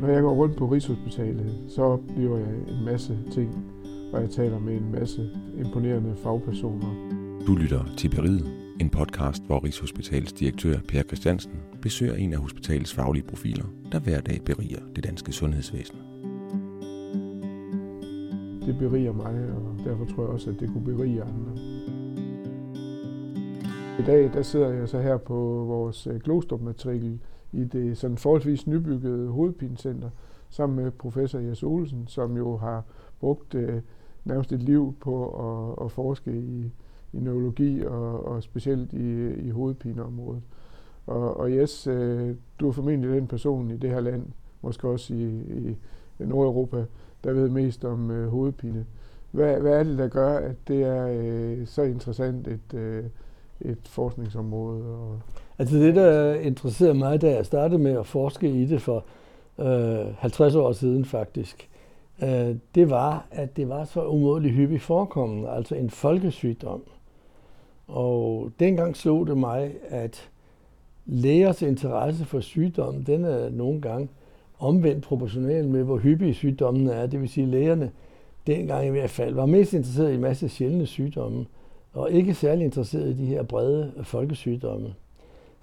Når jeg går rundt på Rigshospitalet, så oplever jeg en masse ting, og jeg taler med en masse imponerende fagpersoner. Du lytter til Beriget, en podcast, hvor Rigshospitalets direktør Per Christiansen besøger en af hospitalets faglige profiler, der hver dag beriger det danske sundhedsvæsen. Det beriger mig, og derfor tror jeg også, at det kunne berige andre. I dag der sidder jeg så her på vores Glostrup-matrikel i det sådan forholdsvis nybyggede hovedpinecenter, sammen med professor Jes Olsen, som jo har brugt øh, nærmest et liv på at, at forske i, i neurologi og, og specielt i, i hovedpineområdet. Og, og Jes, øh, du er formentlig den person i det her land, måske også i, i Nordeuropa, der ved mest om øh, hovedpine. Hvad, hvad er det, der gør, at det er øh, så interessant et, øh, et forskningsområde? Og Altså det, der interesserede mig, da jeg startede med at forske i det for øh, 50 år siden faktisk, øh, det var, at det var så umådeligt hyppigt forekommende, altså en folkesygdom. Og dengang slog det mig, at lægers interesse for sygdommen, den er nogle gange omvendt proportional med, hvor hyppige sygdommen er. Det vil sige, at lægerne dengang i hvert fald var mest interesseret i en masse sjældne sygdomme, og ikke særlig interesseret i de her brede folkesygdomme.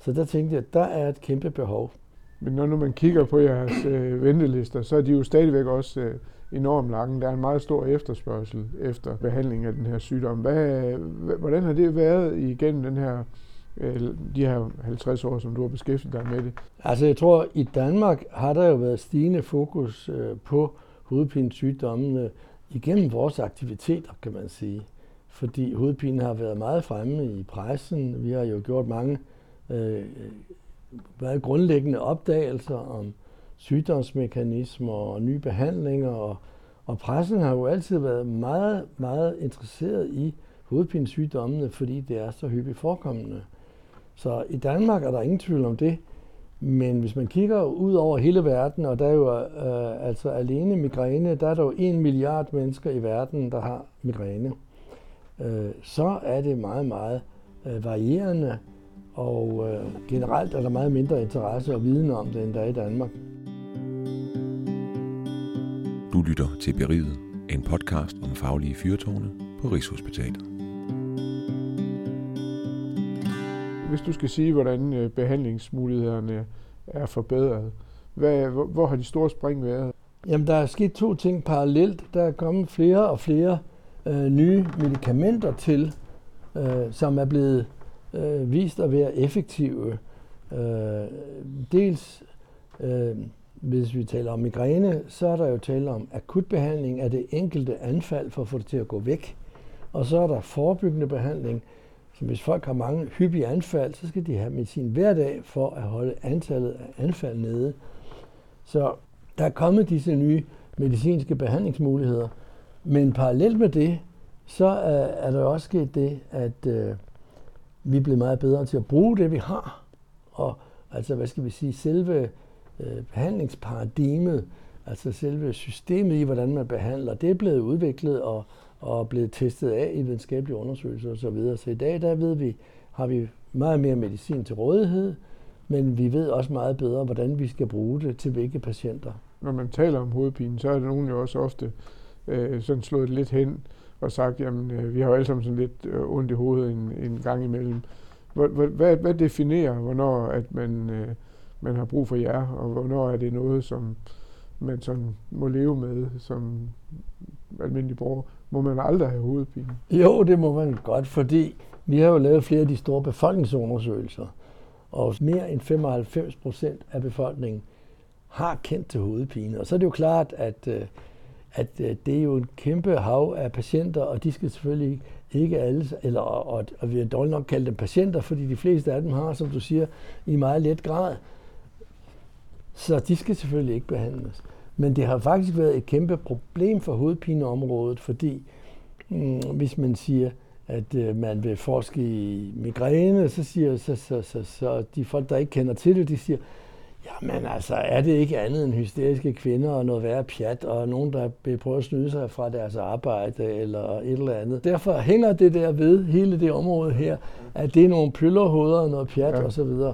Så der tænkte jeg, at der er et kæmpe behov. Men når nu man kigger på jeres øh, ventelister, så er de jo stadigvæk også øh, enormt lange. Der er en meget stor efterspørgsel efter behandling af den her sygdom. Hvad, hvordan har det været igennem den her, øh, de her 50 år, som du har beskæftiget dig med det? Altså jeg tror, i Danmark har der jo været stigende fokus øh, på hovedpinesygdommene igennem vores aktiviteter, kan man sige. Fordi hovedpine har været meget fremme i pressen. Vi har jo gjort mange øh, været grundlæggende opdagelser om sygdomsmekanismer og nye behandlinger. Og, og pressen har jo altid været meget, meget interesseret i hovedpinesygdommene, fordi det er så hyppigt forekommende. Så i Danmark er der ingen tvivl om det. Men hvis man kigger ud over hele verden, og der er jo øh, altså alene migræne, der er der jo en milliard mennesker i verden, der har migræne, øh, så er det meget, meget øh, varierende og øh, generelt er der meget mindre interesse og viden om det, end der er i Danmark. Du lytter til Beriget, en podcast om faglige fyrtårne på Rigshospitalet. Hvis du skal sige, hvordan øh, behandlingsmulighederne er forbedret, hvad, hvor, hvor har de store spring været? Jamen, der er sket to ting parallelt. Der er kommet flere og flere øh, nye medicamenter til, øh, som er blevet øh, vist at være effektive. Øh, dels, øh, hvis vi taler om migræne, så er der jo tale om akutbehandling af det enkelte anfald for at få det til at gå væk. Og så er der forebyggende behandling, så hvis folk har mange hyppige anfald, så skal de have medicin hver dag for at holde antallet af anfald nede. Så der er kommet disse nye medicinske behandlingsmuligheder. Men parallelt med det, så er, er der også sket det, at øh, vi er blevet meget bedre til at bruge det, vi har. Og altså, hvad skal vi sige, selve øh, behandlingsparadigmet, altså selve systemet i, hvordan man behandler, det er blevet udviklet og, og blevet testet af i videnskabelige undersøgelser osv. Så, videre. så i dag, der ved vi, har vi meget mere medicin til rådighed, men vi ved også meget bedre, hvordan vi skal bruge det til hvilke patienter. Når man taler om hovedpine, så er der nogen jo også ofte øh, sådan slået lidt hen og sagt, jamen øh, vi har jo alle sammen sådan lidt øh, ondt i hovedet en, en gang imellem. Hvad, hvad, hvad definerer, hvornår at man, øh, man har brug for jer, og hvornår er det noget, som man sådan må leve med som almindelig borger? Må man aldrig have hovedpine? Jo, det må man godt, fordi vi har jo lavet flere af de store befolkningsundersøgelser, og mere end 95 procent af befolkningen har kendt til hovedpine. Og så er det jo klart, at øh, at øh, det er jo en kæmpe hav af patienter, og de skal selvfølgelig ikke alle, eller, og, og vi har dårligt nok kaldt dem patienter, fordi de fleste af dem har, som du siger, i meget let grad. Så de skal selvfølgelig ikke behandles. Men det har faktisk været et kæmpe problem for hovedpineområdet, fordi mm, hvis man siger, at øh, man vil forske i migræne, så siger så, så, så, så de folk, der ikke kender til det, de siger, Jamen altså, er det ikke andet end hysteriske kvinder og noget værre pjat, og nogen, der vil prøve at snyde sig fra deres arbejde eller et eller andet. Derfor hænger det der ved hele det område her, at det er nogle pyllerhoveder og noget pjat ja. osv.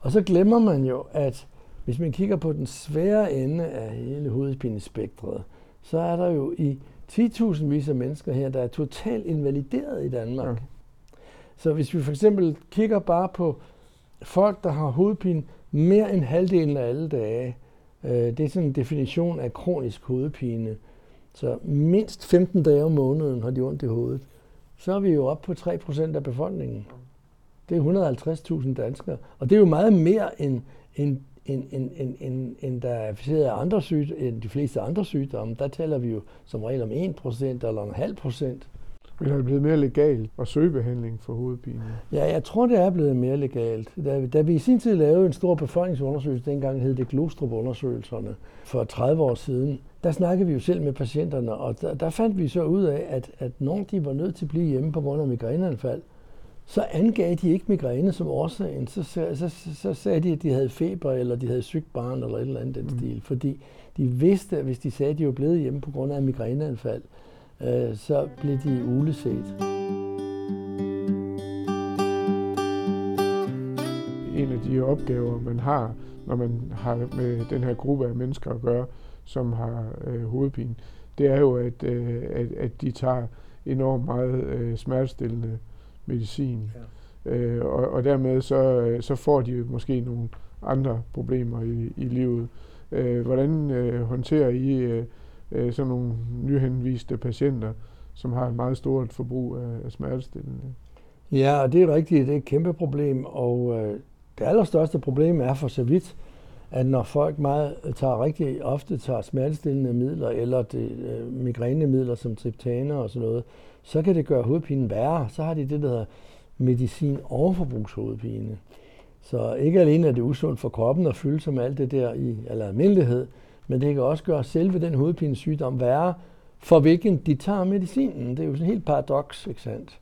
Og så glemmer man jo, at Hvis man kigger på den svære ende af hele hovedpinespektret, så er der jo i 10.000 vis af mennesker her, der er totalt invalideret i Danmark. Ja. Så hvis vi for eksempel kigger bare på folk, der har hovedpine mere end halvdelen af alle dage, øh, det er sådan en definition af kronisk hovedpine. Så mindst 15 dage om måneden har de ondt i hovedet. Så er vi jo oppe på 3% af befolkningen. Det er 150.000 danskere. Og det er jo meget mere end, end, end, end, end, end, end der er af andre sygdomme, end de fleste andre sygdomme. Der taler vi jo som regel om 1% eller en halv procent. Men er det blevet mere legalt at søge behandling for hovedpine? Ja, jeg tror, det er blevet mere legalt. Da, da vi i sin tid lavede en stor befolkningsundersøgelse, dengang hed det Glostrup-undersøgelserne, for 30 år siden, der snakkede vi jo selv med patienterne, og der, der fandt vi så ud af, at, at når de var nødt til at blive hjemme på grund af migræneanfald, så angav de ikke migræne som årsagen. Så, så, så, så sagde de, at de havde feber, eller de havde sygt barn, eller et eller andet den mm. stil. Fordi de vidste, at hvis de sagde, at de var blevet hjemme på grund af migræneanfald, øh, så blev de uleset. En af de opgaver, man har, når man har med den her gruppe af mennesker at gøre, som har øh, hovedpine, det er jo, at, øh, at, at de tager enormt meget øh, smertestillende medicin. Ja. Øh, og, og dermed så, så får de måske nogle andre problemer i, i livet. Øh, hvordan øh, håndterer I øh, øh, sådan nogle nyhenviste patienter, som har et meget stort forbrug af, af smertestillende? Ja, og det er rigtigt. Det er et kæmpe problem, og øh, det allerstørste problem er for så vidt, at når folk meget øh, tager rigtig ofte tager smertestillende midler eller det, øh, migrænemidler som triptaner og sådan noget, så kan det gøre hovedpinen værre. Så har de det, der hedder medicin overforbrugshovedpine. Så ikke alene er det usundt for kroppen at fylde sig med alt det der i eller almindelighed, men det kan også gøre selve den hovedpinesygdom værre, for hvilken de tager medicinen. Det er jo sådan helt paradoks, ikke sandt?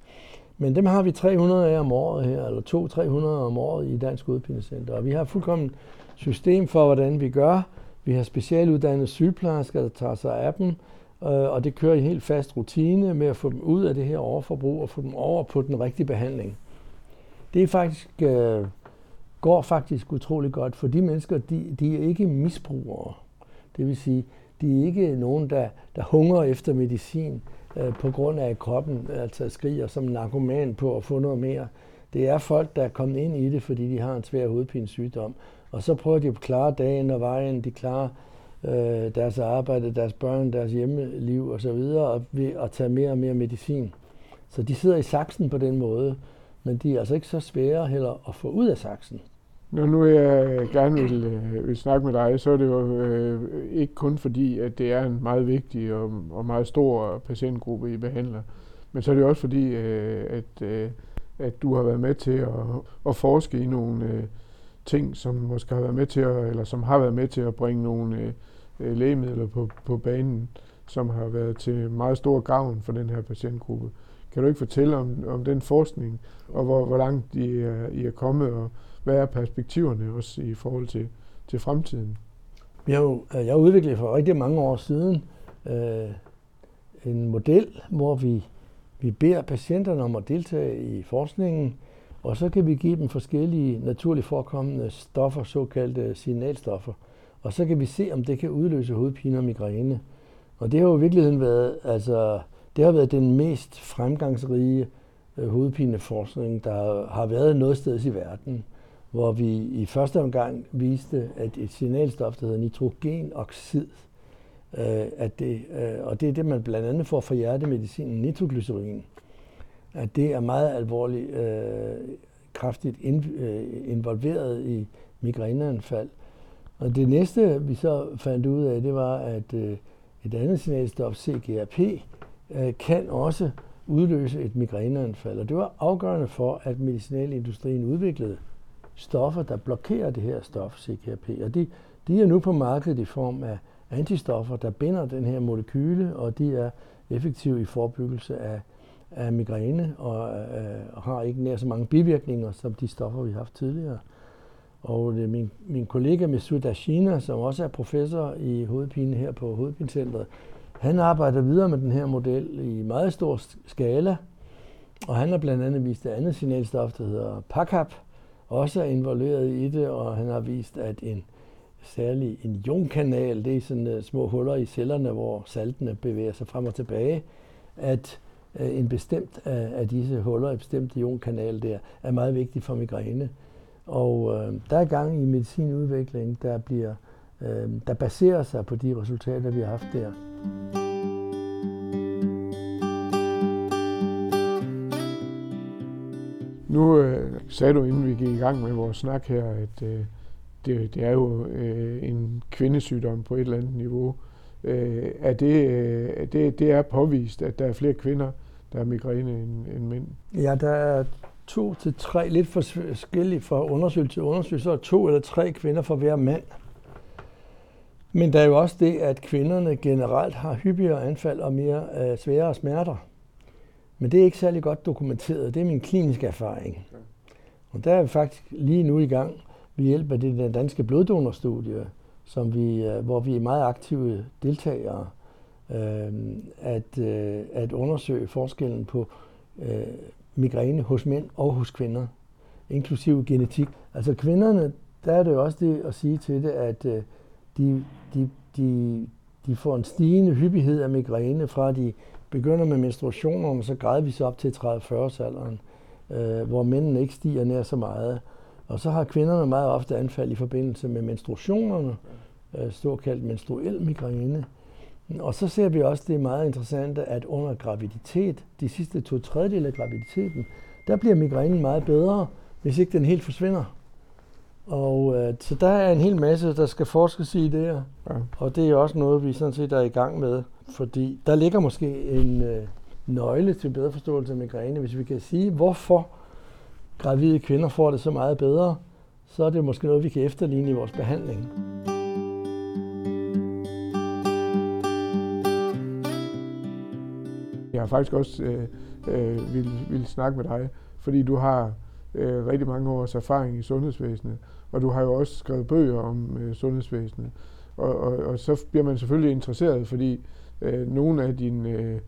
Men dem har vi 300 af om året her, eller 200-300 om året i Dansk Hovedpinecenter. Og vi har fuldkommen system for, hvordan vi gør. Vi har specialuddannede sygeplejersker, der tager sig af dem, øh, og det kører i helt fast rutine med at få dem ud af det her overforbrug og få dem over på den rigtige behandling. Det er faktisk, øh, går faktisk utrolig godt, for de mennesker, de, de er ikke misbrugere. Det vil sige, de er ikke nogen, der, der hungrer efter medicin øh, på grund af, at kroppen altså skriger som narkoman på at få noget mere. Det er folk, der er kommet ind i det, fordi de har en svær hovedpinesygdom. Og så prøver de at klare dagen og vejen, de klarer øh, deres arbejde, deres børn, deres hjemmeliv osv., og ved at tage mere og mere medicin. Så de sidder i saksen på den måde, men de er altså ikke så svære heller at få ud af saksen. Når nu jeg gerne vil, øh, vil snakke med dig, så er det jo øh, ikke kun fordi, at det er en meget vigtig og, og meget stor patientgruppe, I behandler, men så er det også fordi, øh, at, øh, at du har været med til at, at forske i nogle øh, ting, som måske har været med til at, eller som har været med til at bringe nogle øh, lægemidler på, på banen, som har været til meget stor gavn for den her patientgruppe. Kan du ikke fortælle om, om den forskning, og hvor, hvor langt I er, I er kommet, og hvad er perspektiverne også i forhold til, til fremtiden? Jeg, jo, øh, jeg udviklede for rigtig mange år siden øh, en model, hvor vi, vi beder patienterne om at deltage i forskningen, og så kan vi give dem forskellige naturligt forekommende stoffer, såkaldte signalstoffer. Og så kan vi se, om det kan udløse hovedpine og migræne. Og det har jo i virkeligheden været, altså, det har været den mest fremgangsrige øh, hovedpineforskning, der har været noget sted i verden, hvor vi i første omgang viste, at et signalstof, der hedder nitrogenoxid, øh, at det, øh, og det er det, man blandt andet får fra hjertemedicinen, nitroglycerin, at det er meget alvorligt øh, kraftigt in, øh, involveret i migræneanfald. Og det næste, vi så fandt ud af, det var, at øh, et andet signalstof, CGRP, øh, kan også udløse et migræneanfald. Og det var afgørende for, at medicinalindustrien udviklede stoffer, der blokerer det her stof, CGRP. Og de, de er nu på markedet i form af antistoffer, der binder den her molekyle, og de er effektive i forebyggelse af af migræne og øh, har ikke nær så mange bivirkninger som de stoffer, vi har haft tidligere. Og det er min, min kollega Mesut Ashina, som også er professor i hovedpine her på Hovedpinecentret, han arbejder videre med den her model i meget stor skala, og han har blandt andet vist et andet signalstof, der hedder PACAP, også er involveret i det, og han har vist, at en særlig en ionkanal, det er sådan uh, små huller i cellerne, hvor saltene bevæger sig frem og tilbage, at uh, en bestemt af, af disse huller, en bestemt ionkanal der, er meget vigtig for migræne. Og uh, der er gang i medicinudvikling, der bliver uh, der baserer sig på de resultater, vi har haft der. Nu øh, sagde du, inden vi gik i gang med vores snak her, at øh, det, det er jo øh, en kvindesygdom på et eller andet niveau. Øh, er det, øh, det, det er påvist, at der er flere kvinder, der har migræne end, end mænd? Ja, der er to til tre, lidt forskellige fra undersøgelse til undersøgelse, så er to eller tre kvinder for hver mand. Men der er jo også det, at kvinderne generelt har hyppigere anfald og mere øh, svære smerter. Men det er ikke særlig godt dokumenteret. Det er min kliniske erfaring. Og der er vi faktisk lige nu i gang ved hjælp af det danske bloddonorstudie, som vi, øh, hvor vi er meget aktive deltagere, øh, at, øh, at undersøge forskellen på øh, migræne hos mænd og hos kvinder, inklusive genetik. Altså kvinderne, der er det jo også det at sige til det, at øh, de, de, de, de får en stigende hyppighed af migræne fra de begynder med menstruationerne, så gradvist op til 30-40-årsalderen, øh, hvor mændene ikke stiger nær så meget. Og så har kvinderne meget ofte anfald i forbindelse med menstruationerne, øh, såkaldt menstruel migræne. Og så ser vi også, det meget interessant, at under graviditet, de sidste to tredjedel af graviditeten, der bliver migrænen meget bedre, hvis ikke den helt forsvinder. Og øh, så der er en hel masse, der skal forskes i det Ja. Og det er også noget, vi sådan set er i gang med. Fordi der ligger måske en øh, nøgle til bedre forståelse af migræne. Hvis vi kan sige, hvorfor gravide kvinder får det så meget bedre, så er det måske noget, vi kan efterligne i vores behandling. Jeg har faktisk også øh, øh, vil, vil snakke med dig, fordi du har øh, rigtig mange års erfaring i sundhedsvæsenet, og du har jo også skrevet bøger om øh, sundhedsvæsenet. Og, og, og så bliver man selvfølgelig interesseret, fordi øh, nogle af dine øh,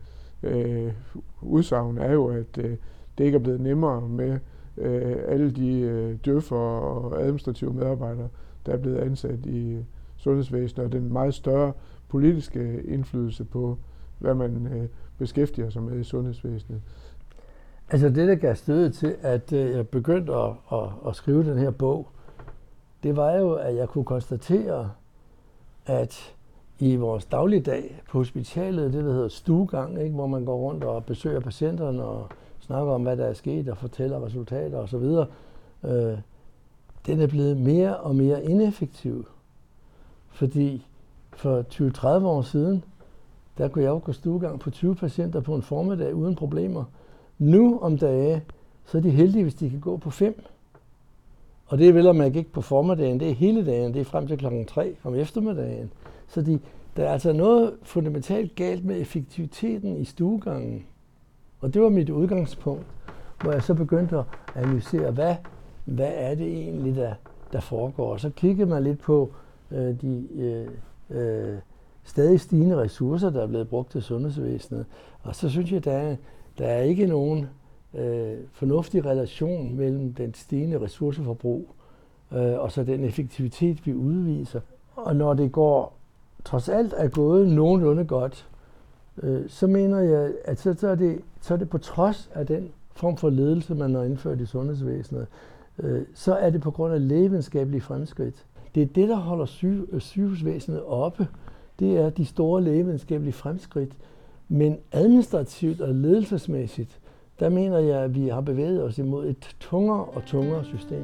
øh, udsagn er jo, at øh, det ikke er blevet nemmere med øh, alle de øh, døffer og administrative medarbejdere, der er blevet ansat i sundhedsvæsenet, og den meget større politiske indflydelse på, hvad man øh, beskæftiger sig med i sundhedsvæsenet. Altså det, der gav stødet til, at øh, jeg begyndte at, at, at skrive den her bog, det var jo, at jeg kunne konstatere, at i vores dagligdag på hospitalet, det der hedder stuegang, ikke, hvor man går rundt og besøger patienterne og snakker om, hvad der er sket og fortæller resultater osv., øh, den er blevet mere og mere ineffektiv. Fordi for 20-30 år siden, der kunne jeg jo gå stuegang på 20 patienter på en formiddag uden problemer. Nu om dage, så er de heldige, hvis de kan gå på 5. Og det er vel at man ikke på formiddagen, det er hele dagen, det er frem til klokken 3 om eftermiddagen. Så de, der er altså noget fundamentalt galt med effektiviteten i stuegangen. Og det var mit udgangspunkt, hvor jeg så begyndte at analysere, hvad, hvad er det egentlig, der, der foregår. Og så kiggede man lidt på øh, de øh, øh, stadig stigende ressourcer, der er blevet brugt til sundhedsvæsenet. Og så synes jeg, der er, der er ikke nogen øh, fornuftig relation mellem den stigende ressourceforbrug øh, og så den effektivitet, vi udviser. Og når det går trods alt er gået nogenlunde godt, øh, så mener jeg, at så, så, er det, så er det på trods af den form for ledelse, man har indført i sundhedsvæsenet, øh, så er det på grund af lægevidenskabelige fremskridt. Det er det, der holder syge, øh, sygehusvæsenet oppe. Det er de store lægevidenskabelige fremskridt. Men administrativt og ledelsesmæssigt, der mener jeg, at vi har bevæget os imod et tungere og tungere system.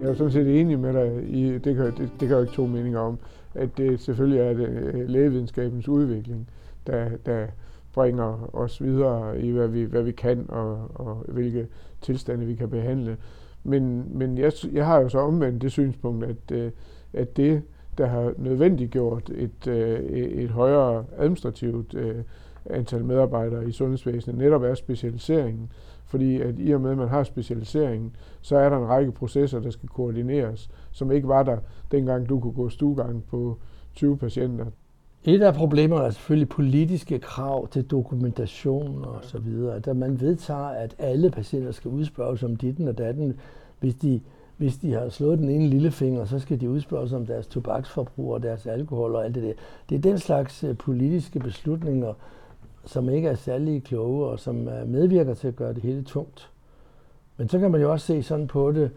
Jeg er sådan set enig med dig i, det kan, det, det kan jeg jo ikke to meninger om, at det selvfølgelig er det lægevidenskabens udvikling, der, der bringer os videre i, hvad vi, hvad vi kan og, og hvilke tilstande vi kan behandle. Men, men jeg, jeg har jo så omvendt det synspunkt, at, øh, at det, der har nødvendiggjort et, øh, et højere administrativt øh, antal medarbejdere i sundhedsvæsenet, netop er specialiseringen. Fordi at i og med, at man har specialiseringen, så er der en række processer, der skal koordineres, som ikke var der, dengang du kunne gå stuegang på 20 patienter. Et af problemerne er selvfølgelig politiske krav til dokumentation og så videre. At man vedtager, at alle patienter skal udspørges om ditten og datten. Hvis de, hvis de har slået den ene lillefinger, så skal de udspørges om deres tobaksforbrug og deres alkohol og alt det der. Det er den slags øh, politiske beslutninger, som ikke er særlig kloge og som øh, medvirker til at gøre det hele tungt. Men så kan man jo også se sådan på det,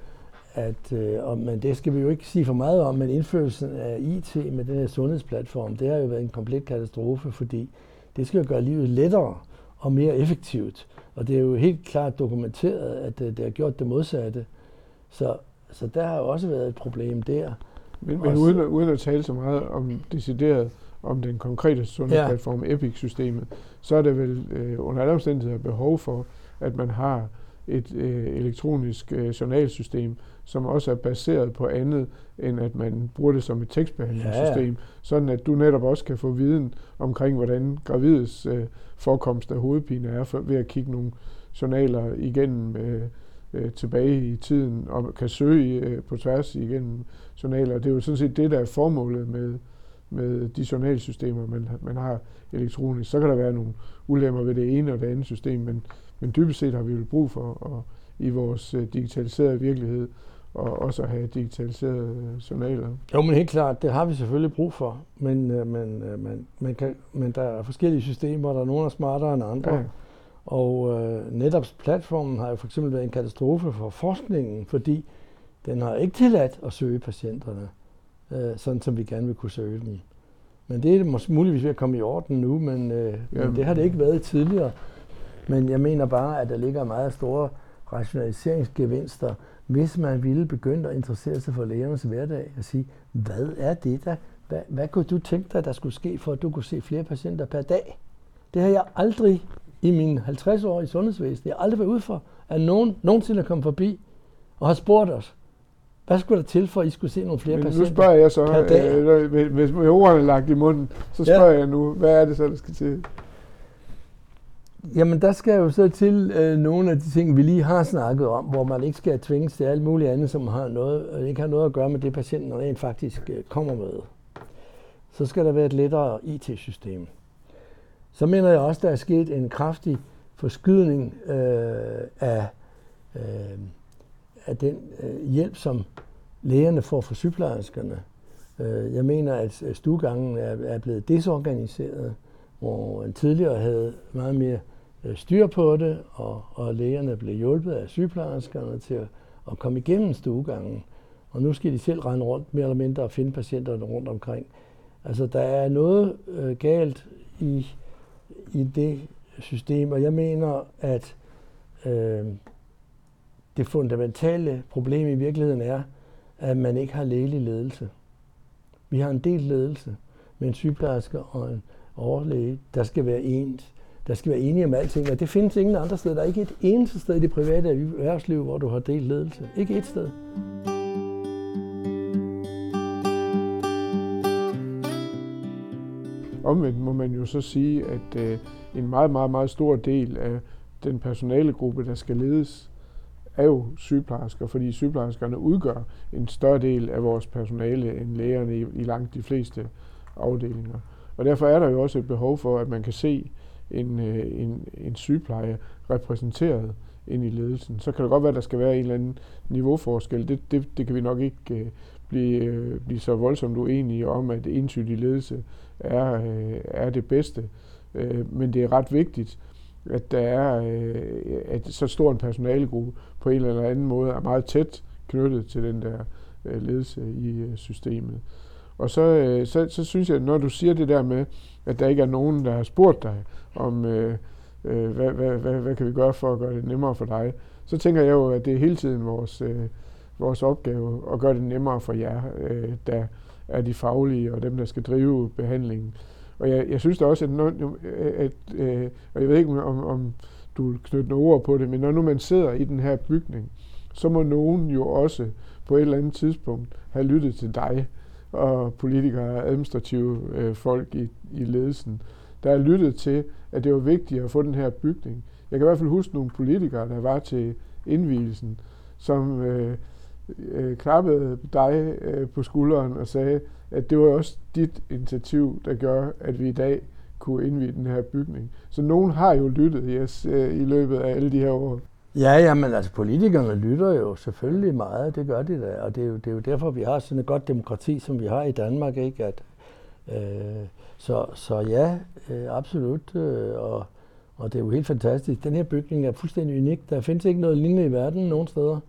at, øh, og, men det skal vi jo ikke sige for meget om, men indførelsen af IT med den her sundhedsplatform, det har jo været en komplet katastrofe, fordi det skal jo gøre livet lettere og mere effektivt. Og det er jo helt klart dokumenteret, at øh, det har gjort det modsatte. Så, så der har også været et problem der. Men, men uden, uden at tale så meget om decideret om den konkrete sundhedsplatform, ja. EPIC-systemet, så er der vel øh, under alle omstændigheder behov for, at man har et øh, elektronisk øh, journalsystem, som også er baseret på andet, end at man bruger det som et tekstbehandlingssystem, ja, ja. sådan at du netop også kan få viden omkring, hvordan gravides øh, forekomst af hovedpine er, for, ved at kigge nogle journaler igennem øh, øh, tilbage i tiden, og kan søge øh, på tværs igennem journaler. Det er jo sådan set det, der er formålet med, med de journalsystemer, man, man har elektronisk. Så kan der være nogle ulemmer ved det ene og det andet system, men, men dybest set har vi jo brug for og, i vores øh, digitaliserede virkelighed og også at have digitaliserede øh, journaler. Jo, men helt klart, det har vi selvfølgelig brug for. Men, øh, men, øh, man, man kan, men der er forskellige systemer, der er nogle er smartere end andre. Ja. Og øh, netop platformen har jo for eksempel været en katastrofe for forskningen, fordi den har ikke tilladt at søge patienterne, øh, sådan som vi gerne vil kunne søge dem. Men det er måske muligvis ved at komme i orden nu, men, øh, men det har det ikke været tidligere. Men jeg mener bare, at der ligger meget store rationaliseringsgevinster, hvis man ville begynde at interessere sig for lægernes hverdag og sige, hvad er det der? Hvad, hvad kunne du tænke dig, der skulle ske, for at du kunne se flere patienter per dag? Det har jeg aldrig i mine 50 år i sundhedsvæsenet, jeg har aldrig været ud for, at nogen nogensinde er kommet forbi og har spurgt os, hvad skulle der til, for at I skulle se nogle flere Men patienter nu spørger jeg så, øh, hvis med ordene lagt i munden, så spørger ja. jeg nu, hvad er det så, der skal til? Jamen, der skal jo så til øh, nogle af de ting, vi lige har snakket om, hvor man ikke skal tvinges til alt muligt andet, som har noget, øh, ikke har noget at gøre med det, patienten rent faktisk øh, kommer med. Så skal der være et lettere IT-system. Så mener jeg også, der er sket en kraftig forskydning øh, af, øh, af den øh, hjælp, som lægerne får fra sygeplejerskerne. Øh, jeg mener, at stuegangen er, er blevet desorganiseret hvor man tidligere havde meget mere øh, styr på det, og, og lægerne blev hjulpet af sygeplejerskerne til at, at komme igennem stuegangen. Og nu skal de selv rende rundt mere eller mindre og finde patienterne rundt omkring. Altså, der er noget øh, galt i, i det system, og jeg mener, at øh, det fundamentale problem i virkeligheden er, at man ikke har lægelig ledelse. Vi har en del ledelse med en sygeplejerske og en overlæge, der skal være ens. Der skal være enige om alting, og det findes ingen andre steder. Der er ikke et eneste sted i det private erhvervsliv, hvor du har delt ledelse. Ikke et sted. Omvendt må man jo så sige, at øh, en meget, meget, meget stor del af den personalegruppe, der skal ledes, er jo sygeplejersker, fordi sygeplejerskerne udgør en større del af vores personale end lægerne i, i langt de fleste afdelinger. Og derfor er der jo også et behov for, at man kan se en, øh, en, en sygepleje repræsenteret ind i ledelsen. Så kan det godt være, at der skal være en eller anden niveauforskel. Det, det, det kan vi nok ikke øh, blive, øh, blive så voldsomt uenige om, at entydig ledelse er, øh, er det bedste. Men det er ret vigtigt, at der er at så stor en personalegruppe på en eller anden måde er meget tæt knyttet til den der ledelse i systemet. Og så, øh, så, så synes jeg, når du siger det der med, at der ikke er nogen, der har spurgt dig om, øh, øh, hvad, hvad, hvad, hvad kan vi gøre for at gøre det nemmere for dig, så tænker jeg jo, at det er hele tiden vores, øh, vores opgave at gøre det nemmere for jer, øh, der er de faglige og dem, der skal drive behandlingen. Og jeg, jeg synes da også, at, når, at øh, og jeg ved ikke, om, om du knytter nogle ord på det, men når nu man sidder i den her bygning, så må nogen jo også på et eller andet tidspunkt have lyttet til dig og politikere og administrative øh, folk i, i ledelsen, der er lyttet til, at det var vigtigt at få den her bygning. Jeg kan i hvert fald huske nogle politikere, der var til indvielsen, som øh, øh, klappede dig øh, på skulderen og sagde, at det var også dit initiativ, der gør, at vi i dag kunne indvide den her bygning. Så nogen har jo lyttet yes, øh, i løbet af alle de her år. Ja, jamen altså politikerne lytter jo selvfølgelig meget, det gør de da, og det er jo, det er jo derfor, vi har sådan et godt demokrati, som vi har i Danmark, ikke? At, øh, så, så ja, øh, absolut, øh, og, og det er jo helt fantastisk. Den her bygning er fuldstændig unik. Der findes ikke noget lignende i verden nogen steder.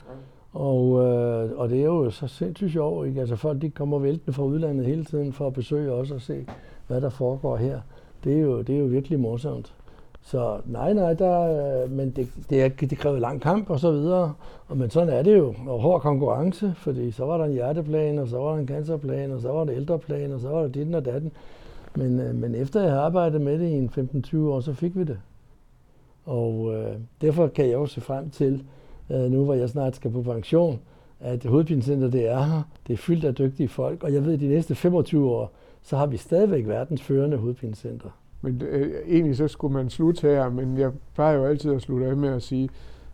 Og, øh, og det er jo så sindssygt sjovt, ikke? Altså folk de kommer væltende fra udlandet hele tiden for at besøge os og se, hvad der foregår her. Det er jo, det er jo virkelig morsomt. Så nej, nej, der, øh, men det, det, er, det kræver lang kamp og så videre. Og, men sådan er det jo. Og hård konkurrence, fordi så var der en hjerteplan, og så var der en cancerplan, og så var der ældreplan, og så var der dit og datten. Men, øh, men efter jeg har arbejdet med det i en 15-20 år, så fik vi det. Og øh, derfor kan jeg også se frem til, øh, nu hvor jeg snart skal på pension, at hovedpinecenter det er her. Det er fyldt af dygtige folk, og jeg ved, at de næste 25 år, så har vi stadigvæk verdens førende hovedpinecenter. Men øh, egentlig så skulle man slutte her, men jeg plejer jo altid at slutte af med at sige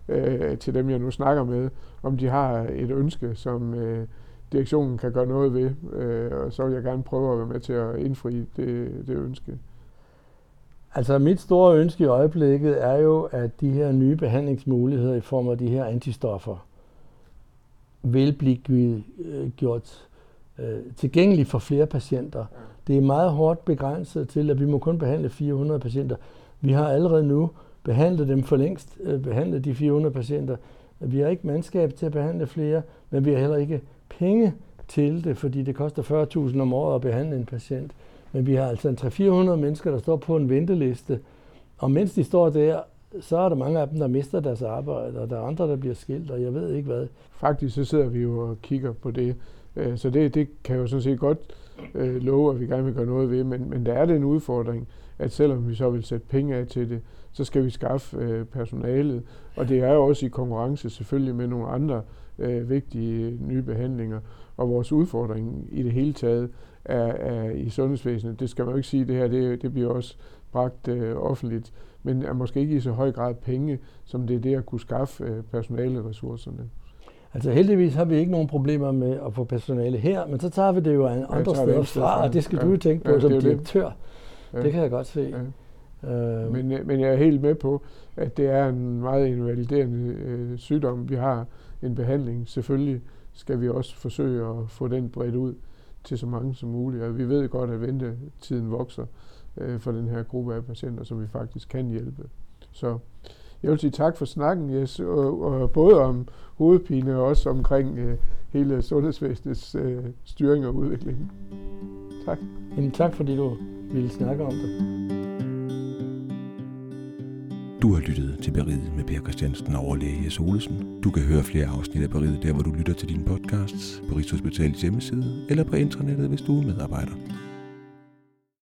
øh, til dem, jeg nu snakker med, om de har et ønske, som øh, direktionen kan gøre noget ved, øh, og så vil jeg gerne prøve at være med til at indfri det, det ønske. Altså mit store ønske i øjeblikket er jo, at de her nye behandlingsmuligheder i form af de her antistoffer vil blive øh, gjort øh, tilgængelige for flere patienter. Det er meget hårdt begrænset til, at vi må kun behandle 400 patienter. Vi har allerede nu behandlet dem for længst, øh, behandlet de 400 patienter. Vi har ikke mandskab til at behandle flere, men vi har heller ikke penge til det, fordi det koster 40.000 om året at behandle en patient. Men vi har altså en 300-400 mennesker, der står på en venteliste, og mens de står der, så er der mange af dem, der mister deres arbejde, og der er andre, der bliver skilt, og jeg ved ikke hvad. Faktisk så sidder vi jo og kigger på det, øh, så det, det kan jo sådan set godt øh, love, at vi gerne vil gøre noget ved, men, men der er det en udfordring, at selvom vi så vil sætte penge af til det, så skal vi skaffe øh, personalet, og det er jo også i konkurrence selvfølgelig med nogle andre øh, vigtige øh, nye behandlinger, og vores udfordring i det hele taget er, er i sundhedsvæsenet. Det skal man jo ikke sige, det her det, det bliver også bragt øh, offentligt, men er måske ikke i så høj grad penge, som det er det at kunne skaffe øh, personaleressourcerne. Altså heldigvis har vi ikke nogen problemer med at få personale her, men så tager vi det jo andre ja, steder fra, og det skal ja, du jo tænke på ja, som direktør. Ja. Det kan jeg godt se. Ja. Øh. Men, men jeg er helt med på, at det er en meget invaliderende øh, sygdom. Vi har en behandling. Selvfølgelig skal vi også forsøge at få den bredt ud til så mange som muligt. Og vi ved godt, at ventetiden vokser øh, for den her gruppe af patienter, som vi faktisk kan hjælpe. Så jeg vil sige tak for snakken, Jes, og, og både om hovedpine og også omkring øh, hele sundhedsvæsenets øh, styring og udvikling. Tak. Jamen, tak fordi du ville snakke om det. Du har lyttet til Beriget med Per Christiansen og overlæge Jes Olesen. Du kan høre flere afsnit af Beriget der, hvor du lytter til dine podcasts, på Rigshospitalets hjemmeside eller på internettet, hvis du er medarbejder.